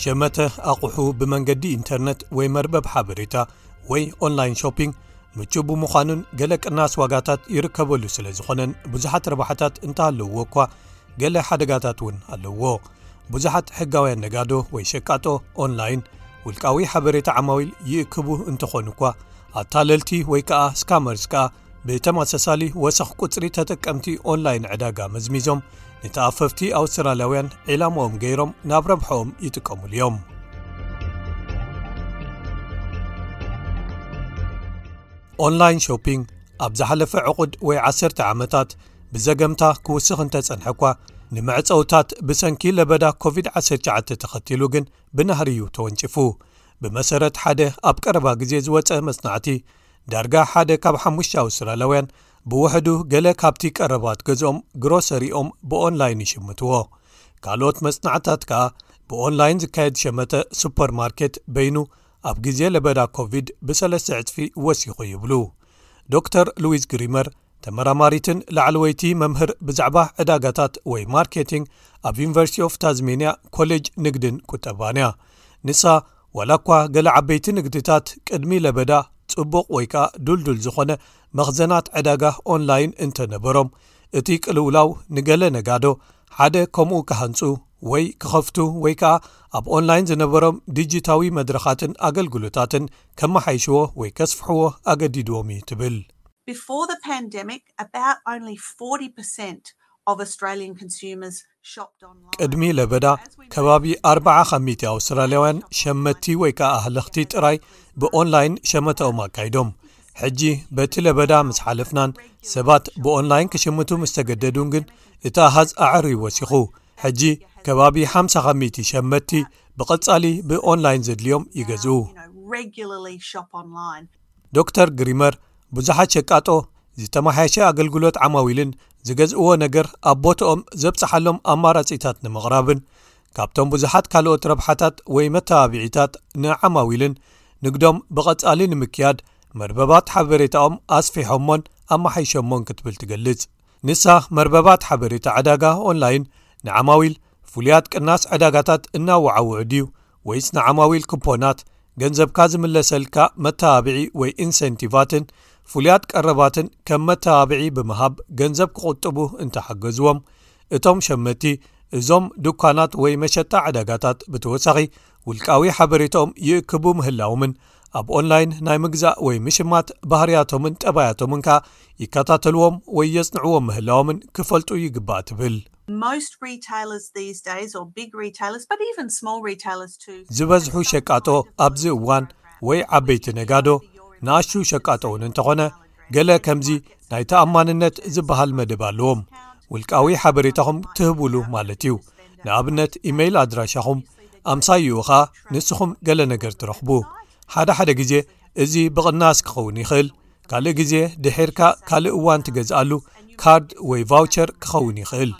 ሸመተ ኣቝሑ ብመንገዲ ኢንተርነት ወይ መርበብ ሓበሬታ ወይ ኦንላይን ሾፒንግ ምቹእ ብምዃኑን ገለ ቅናስ ዋጋታት ይርከበሉ ስለ ዝኾነን ብዙሓት ረባሕታት እንተሃለውዎ እኳ ገለ ሓደጋታት እውን ኣለዎ ብዙሓት ሕጋውያን ነጋዶ ወይ ሸቃጦ ኦንላይን ውልቃዊ ሓበሬታ ዓማዊል ይእክቡ እንተኾኑ እኳ ኣታለልቲ ወይ ከዓ ስካመርስ ከኣ ብተመሳሳሊ ወሰኽ ቁፅሪ ተጠቀምቲ ኦንላይን ዕዳጋ መዝሚዞም ንተኣፈፍቲ ኣውስትራልያውያን ዒላማኦም ገይሮም ናብ ረብሐኦም ይጥቀምሉ እዮም ኦንላይን ሾፒንግ ኣብ ዝሓለፈ ዕቑድ ወይ 1ሰተ ዓመታት ብዘገምታ ክውስኽ እንተ ጸንሐ እኳ ንመዕጸውታት ብሰንኪ ለበዳ ኮቪድ-19 ተኸቲሉ ግን ብናህርዩ ተወንጭፉ ብመሰረት ሓደ ኣብ ቀረባ ግዜ ዝወጸ መጽናዕቲ ዳርጋ ሓደ ካብ ሓሙሽተ ኣውስትራልያውያን ብውሕዱ ገለ ካብቲ ቀረባት ገዝኦም ግሮሰሪኦም ብኦንላይን ይሽምትዎ ካልኦት መጽናዕትታት ከኣ ብኦንላይን ዝካየድ ሸመተ ሱፐር ማርኬት በይኑ ኣብ ግዜ ለበዳ ኮቪድ ብሰለስተ ዕጽፊ ወሲኹ ይብሉ ዶ ር ሉዊስ ግሪመር ተመራማሪትን ላዕለወይቲ መምህር ብዛዕባ ዕዳጋታት ወይ ማርኬቲንግ ኣብ ዩኒቨርሲቲ ኦፍ ታዝሜንያ ኮሌጅ ንግድን ቁጠባንያ ንሳ ዋላ እኳ ገለ ዓበይቲ ንግድታት ቅድሚ ለበዳ ጽቡቕ ወይ ከኣ ዱልዱል ዝኾነ መኽዘናት ዕዳጋ ኦንላይን እንተ ነበሮም እቲ ቅልውላው ንገለ ነጋዶ ሓደ ከምኡ ክሃንጹ ወይ ክኸፍቱ ወይ ከኣ ኣብ ኦንላይን ዝነበሮም ዲጂታዊ መድረኻትን ኣገልግሎታትን ከመሓይሽዎ ወይ ከስፍሕዎ ኣገዲድዎም እዩ ትብል። ቅድሚ ለበዳ ከባቢ ኣርባዓ ካብ ሚእቲ ኣውስትራልያውያን ሸመትቲ ወይ ከኣ ኣህለኽቲ ጥራይ ብኦንላይን ሸመተኦም ኣካይዶም ሕጂ በቲ ለበዳ ምስ ሓለፍናን ሰባት ብኦንላይን ክሽምቱ ምስ ተገደዱን ግን እቲ ኣሃዝ ኣዐርዩ ወሲኹ ሕጂ ከባቢ ሓምሳ ካብ ሚእቲ ሸመትቲ ብቐጻሊ ብኦንላይን ዘድልዮም ይገዝኡ። ዶክተር ግሪመር ብዙሓት ሸቃጦ ዝተመሓየሸ ኣገልግሎት ዓማዊልን ዝገዝእዎ ነገር ኣብ ቦትኦም ዘብጽሓሎም ኣማራጺታት ንምቕራብን ካብቶም ብዙሓት ካልኦት ረብሓታት ወይ መተባቢዒታት ንዓማዊልን ንግዶም ብቐጻሊ ንምክያድ መርበባት ሓበሬታኦም ኣስፊሖሞን ኣመሓይሾሞን ክትብል ትገልጽ ንሳ መርበባት ሓበሬታ ዕዳጋ ኦንላይን ንዓማዊል ፍሉያት ቅናስ ዕዳጋታት እናወዓውዑ ድዩ ወይስ ንዓማዊል ኩፖናት፣ ገንዘብካ ዝምለሰልካ መተባብዒ ወይ ኢንሰንቲቫትን ፍሉያት ቀረባትን ከም መተባብዒ ብምሃብ ገንዘብ ክቝጥቡ እንተ ሓገዝዎም፣ እቶም ሸመትቲ እዞም ዱኳናት ወይ መሸጣ ዕዳጋታት ብተወሳኺ ውልቃዊ ሓበሬታኦም ይእክቡ ምህላዎምን ኣብ ኦንላይን ናይ ምግዛእ ወይ ምሽማት ባህርያቶምን ጠባያቶምን ከኣ ይከታተልዎም ወይ የጽንዕዎም ምህላዎምን ክፈልጡ ይግባእ ትብል። Most retailers these days or big retailers but even small retailers too. ዝበዝሑ ሸቃጦ ኣብዚ እዋን ወይ ዓበይቲ ነጋዶ ንኣሽቱ ሸቃጦ ውን እንተኾነ ገለ ከምዚ ናይ ተኣማንነት ዝበሃል መደብ ኣለዎም ውልቃዊ ሓበሬታኹም ትህብሉ ማለት እዩ ንኣብነት ኢመይል ኣድራሻኹም ኣምሳይኡ ኸኣ ንስኹም ገለ ነገር ትረኽቡ ሓደ ሓደ ግዜ እዚ ብቕናስ ክኸውን ይኽእል ካልእ ግዜ ድሒርካ ካልእ እዋን ትገዝኣሉ ካርድ ወይ ቫውቸር ክኸውን ይኽእል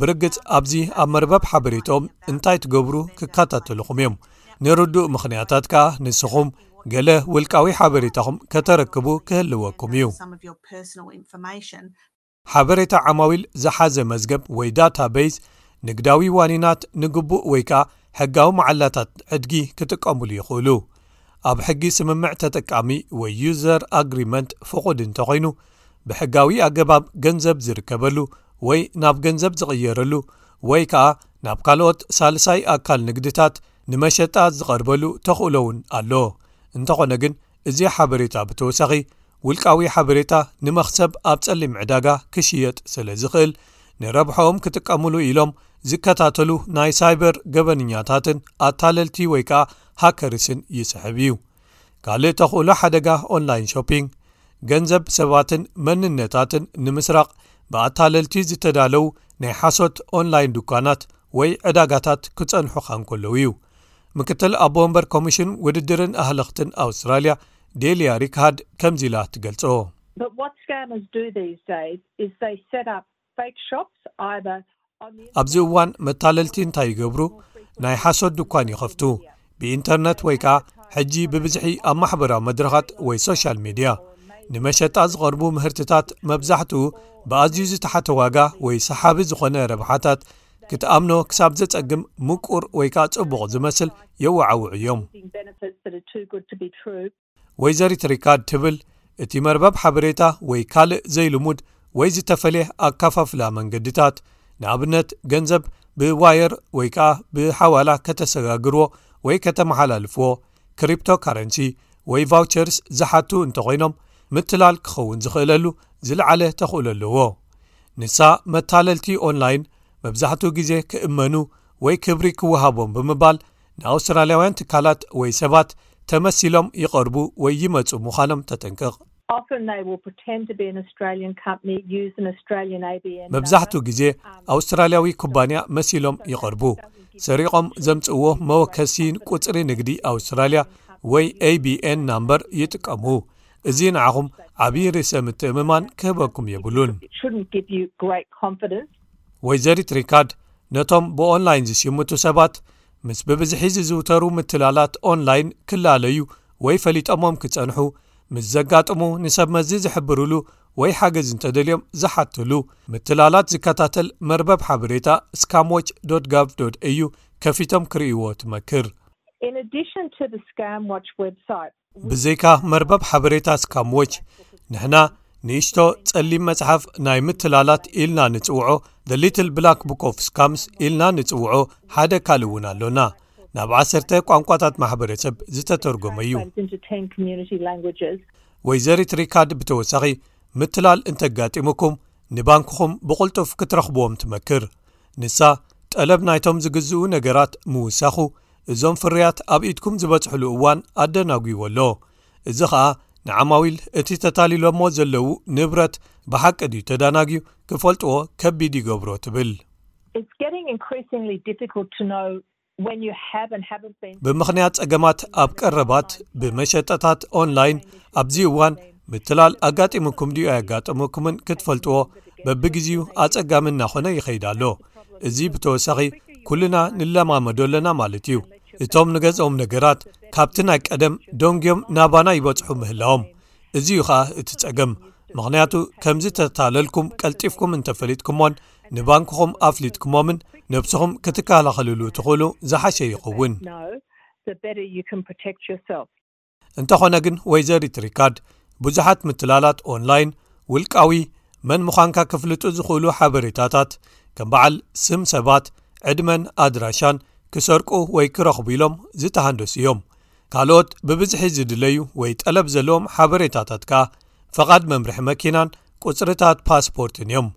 ብርግጽ ኣብዚ ኣብ መርበብ ሓበሬቶም እንታይ ትገብሩ ክከታተልኹም እዮም ንርዱእ ምኽንያታት ከኣ ንስኹም ገለ ውልቃዊ ሓበሬታኹም ከተረክቡ ክህልወኩም እዩ። ሓበሬታ ዓማዊል ዝሓዘ መዝገብ ወይ ዳታ በይዝ ንግዳዊ ዋኒናት ንግቡእ ወይ ከኣ ሕጋዊ መዓላታት ዕድጊ ክጥቀምሉ ይኽእሉ ኣብ ሕጊ ስምምዕ ተጠቃሚ ወይ ዩዘር ኣግሪመንት ፍቑድ እንተኾይኑ ብሕጋዊ ኣገባብ ገንዘብ ዝርከበሉ ወይ ናብ ገንዘብ ዝቕየረሉ ወይ ከኣ ናብ ካልኦት ሳልሳይ ኣካል ንግድታት ንመሸጣ ዝቐርበሉ ተኽእሎውን ኣሎ እንተኾነ ግን እዚ ሓበሬታ ብተወሳኺ ውልቃዊ ሓበሬታ ንመኽሰብ ኣብ ጸሊም ዕዳጋ ክሽየጥ ስለ ዝኽእል ንረብሖኦም ክጥቀምሉ ኢሎም ዝከታተሉ ናይ ሳይበር ገበንኛታትን ኣታለልቲ ወይ ከኣ ሃከርስን ይስሕብ እዩ ካልእ ተኽእሎ ሓደጋ ኦንላይን ሾፒንግ ገንዘብ ሰባትን መንነታትን ንምስራቕ ብኣታለልቲ ዝተዳለው ናይ ሓሶት ኦንላይን ዱካናት ወይ ዕዳጋታት ክጸንሑኻ እንከለዉ እዩ ምክትል ኣቦ ወንበር ኮሚሽን ውድድርን ኣህለኽትን ኣውስትራልያ ዴልያ ሪክሃድ ከምዚ ኢላ ትገልጾ ኣብዚ እዋን መታለልቲ እንታይ ይገብሩ ናይ ሓሶት ድኳን ይኸፍቱ ብኢንተርነት ወይ ከኣ ሕጂ ብብዝሒ ኣብ ማሕበራዊ መድረኻት ወይ ሶሻል ሜድያ ንመሸጣ ዝቐርቡ ምህርትታት መብዛሕትኡ ብኣዝዩ ዝተሓተ ዋጋ ወይ ሰሓቢ ዝኾነ ረብሓታት ክትኣምኖ ክሳብ ዘጸግም ምቁር ወይ ከኣ ጽቡቕ ዝመስል የወዓውዑ እዮም። ወይዘሪት ሪካርድ ትብል እቲ መርበብ ሓበሬታ ወይ ካልእ ዘይልሙድ ወይ ዝተፈልየ ኣካፋፍላ መንገድታት ንኣብነት ገንዘብ ብዋየር ወይ ከኣ ብሓዋላ ከተሰጋግርዎ ወይ ከተመሓላልፍዎ ክሪፕቶ ካረንሲ ወይ ቫውቸርስ ዝሓቱ እንተኾይኖም ምትላል ክኸውን ዝኽእለሉ ዝለዓለ ተኽእሎ ኣለዎ። ንሳ መታለልቲ ኦንላይን መብዛሕትኡ ግዜ ክእመኑ ወይ ክብሪ ክወሃቦም ብምባል ንኣውስትራልያውያን ትካላት ወይ ሰባት ተመሲሎም ይቐርቡ ወይ ይመጹ ምዃኖም ተጠንቅቕ። መብዛሕትኡ ግዜ ኣውስትራልያዊ ኩባንያ መሲሎም ይቐርቡ፣ ሰሪቖም ዘምጽእዎ መወከሲ ቁጽሪ ንግዲ ኣውስትራልያ ወይ ABN ናምበር ይጥቀሙ። እዚ ንዓኹም ዓብዪ ርእሰ ምትእምማን ክህበኩም የብሉን። ወይዘሪት ሪካርድ ነቶም ብኦንላይን ዝሽምቱ ሰባት ምስ ብብዝሒ ዝዝውተሩ ምትላላት ኦንላይን ክላለዩ ወይ ፈሊጠሞም ክጸንሑ ምስ ዘጋጥሙ ንሰብ መዚ ዝሕብርሉ ወይ ሓገዝ እንተደልዮም ዝሓትሉ ምትላላት ዝከታተል መርበብ ሓበሬታ ስካምዎች ጋቭ au ከፊቶም ክርእይዎ ትመክር። ብዘይካ መርበብ ሓበሬታ ስካምዎች ንሕና ንእሽቶ ጸሊም መጽሓፍ ናይ ምትላላት ኢልና ንጽውዖ the little black book of scams ኢልና ንጽውዖ ሓደ ካልእ እውን ኣሎና ናብ ዓሰርተ ቋንቋታት ማሕበረሰብ ዝተተርጎመ እዩ ወይዘሪት ሪካርድ ብተወሳኺ ምትላል እንተጋጢሙኩም ንባንክኹም ብቕልጡፍ ክትረኽብዎም ትመክር ንሳ ጠለብ ናይቶም ዝግዝኡ ነገራት ምውሳኹ እዞም ፍርያት ኣብ ኢድኩም ዝበጽሕሉ እዋን ኣደናጒዎ ኣሎ፣ እዚ ኸኣ ንዓማዊል እቲ ተታሊሎምዎ ዘለዉ ንብረት ብሓቂ ድዩ ተዳናግዩ ክፈልጥዎ ከቢድ ይገብሮ ትብል። ብምኽንያት ጸገማት ኣብ ቀረባት ብመሸጠታት ኦንላይን ኣብዚ እዋን ምትላል ኣጋጢሙኩም ድዩ ኣየጋጠመኩምን ክትፈልጥዎ በብግዜኡ ኣጸጋሚ እናዀነ ይኸይድ ኣሎ። እዚ ብተወሳኺ ኩልና ንለማመዶ ኣለና ማለት እዩ እቶም ንገዝኦም ነገራት ካብቲ ናይ ቀደም ደንጉዮም ናባና ይበጽሑ ምህላዎም እዚ ዩ ከኣ እቲ ጸገም ምኽንያቱ ከምዚ ተታለልኩም ቀልጢፍኩም እንተፈሊጥኩምዎን ንባንክኹም ኣፍሊጥኩሞምን ነብስኹም ክትከላኸልሉ ትኽእሉ ዝሓሸ ይኸውን እንተኾነ ግን ወይዘሪት ሪካርድ ብዙሓት ምትላላት ኦንላይን ውልቃዊ መን ምዃንካ ክፍልጡ ዝኽእሉ ሓበሬታታት ከም በዓል ስም ሰባት ዕድመን ኣድራሻን ክሰርቁ ወይ ክረኽቡ ኢሎም ዝተሃንደሱ እዮም ካልኦት ብብዝሒ ዝድለዩ ወይ ጠለብ ዘለዎም ሓበሬታታት ከኣ ፈቓድ መምርሒ መኪናን ቁፅርታት ፓስፖርትን እዮም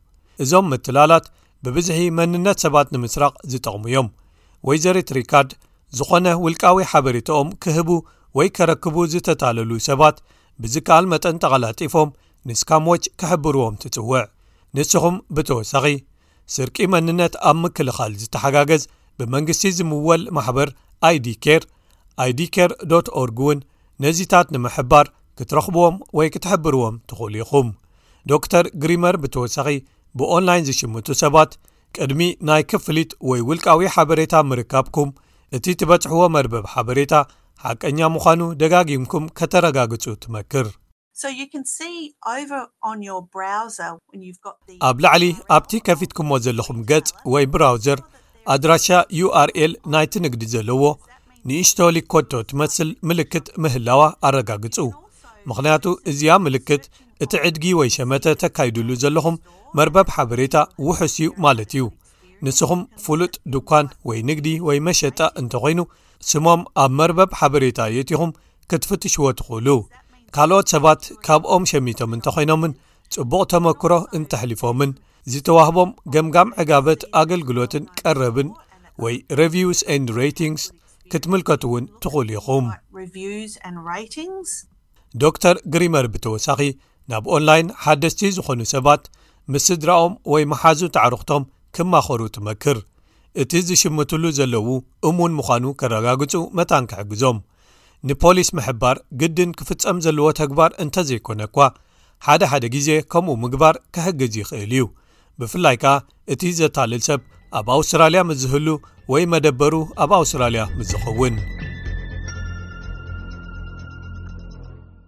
እዞም ምትላላት ብብዝሒ መንነት ሰባት ንምስራቕ ዝጠቕሙ እዮም ወይዘሪት ሪካርድ ዝኾነ ውልቃዊ ሓበሬታኦም ክህቡ ወይ ከረክቡ ዝተታለሉ ሰባት ብዝከኣል መጠን ተቐላጢፎም ንስካምዎች ክሕብርዎም ትጽውዕ ንስኹም ብተወሳኺ ስርቂ መንነት ኣብ ምክልኻል ዝተሓጋገዝ ብመንግስቲ ዝምወል ማሕበር ኣይዲ ኬር ኣይዲ ኬር ኦርግ እውን ነዚታት ንምሕባር ክትረኽብዎም ወይ ክትሕብርዎም ትኽእሉ ኢኹም ዶር ግሪመር ብተወሳኺ ብኦንላይን ዝሽምቱ ሰባት ቅድሚ ናይ ክፍሊት ወይ ውልቃዊ ሓበሬታ ምርካብኩም እቲ ትበጽሕዎ መርበብ ሓበሬታ ሓቀኛ ምዃኑ ደጋጊምኩም ከተረጋግጹ ትመክር። ኣብ ላዕሊ ኣብቲ ከፊትኩሞ ዘለኹም ገጽ ወይ ብራውዘር ኣድራሻ url ናይቲ ንግዲ ዘለዎ ንእሽቶ ሊኮቶ ትመስል ምልክት ምህላዋ ኣረጋግጹ፣ ምኽንያቱ እዚኣ ምልክት እቲ ዕድጊ ወይ ሸመተ ተካይድሉ ዘለኹም መርበብ ሓበሬታ ውሑስ እዩ ማለት እዩ። ንስኹም ፍሉጥ ድኳን ወይ ንግዲ ወይ መሸጣ እንተ ኾይኑ ስሞም ኣብ መርበብ ሓበሬታ የእቲኹም ክትፍትሽዎ ትኽእሉ። ካልኦት ሰባት ካብኦም ሸሚቶም እንተ ኾይኖምን ጽቡቕ ተመክሮ እንተሕሊፎምን ዝተዋህቦም ገምጋም ዕጋበት ኣገልግሎትን ቀረብን ወይ ረቪስ ን ሬቲንስ ክትምልከቱ እውን ትኽእሉ ኢኹም ዶር ግሪመር ብተወሳኺ ናብ ኦንላይን ሓደስቲ ዝኾኑ ሰባት ምስ ስድራኦም ወይ መሓዙ ተዕርኽቶም ክማኸሩ ትመክር እቲ ዝሽምትሉ ዘለዉ እሙን ምዃኑ ከረጋግጹ መታን ክሕግዞም ንፖሊስ ምሕባር ግድን ክፍጸም ዘለዎ ተግባር እንተ ዘይኰነ እኳ፣ ሓደ ሓደ ግዜ ከምኡ ምግባር ክሕግዝ ይኽእል እዩ፣ ብፍላይ ከኣ እቲ ዘታልል ሰብ ኣብ ኣውስትራልያ ምስ ዝህሉ ወይ መደበሩ ኣብ ኣውስትራልያ ምስ ዝኸውን።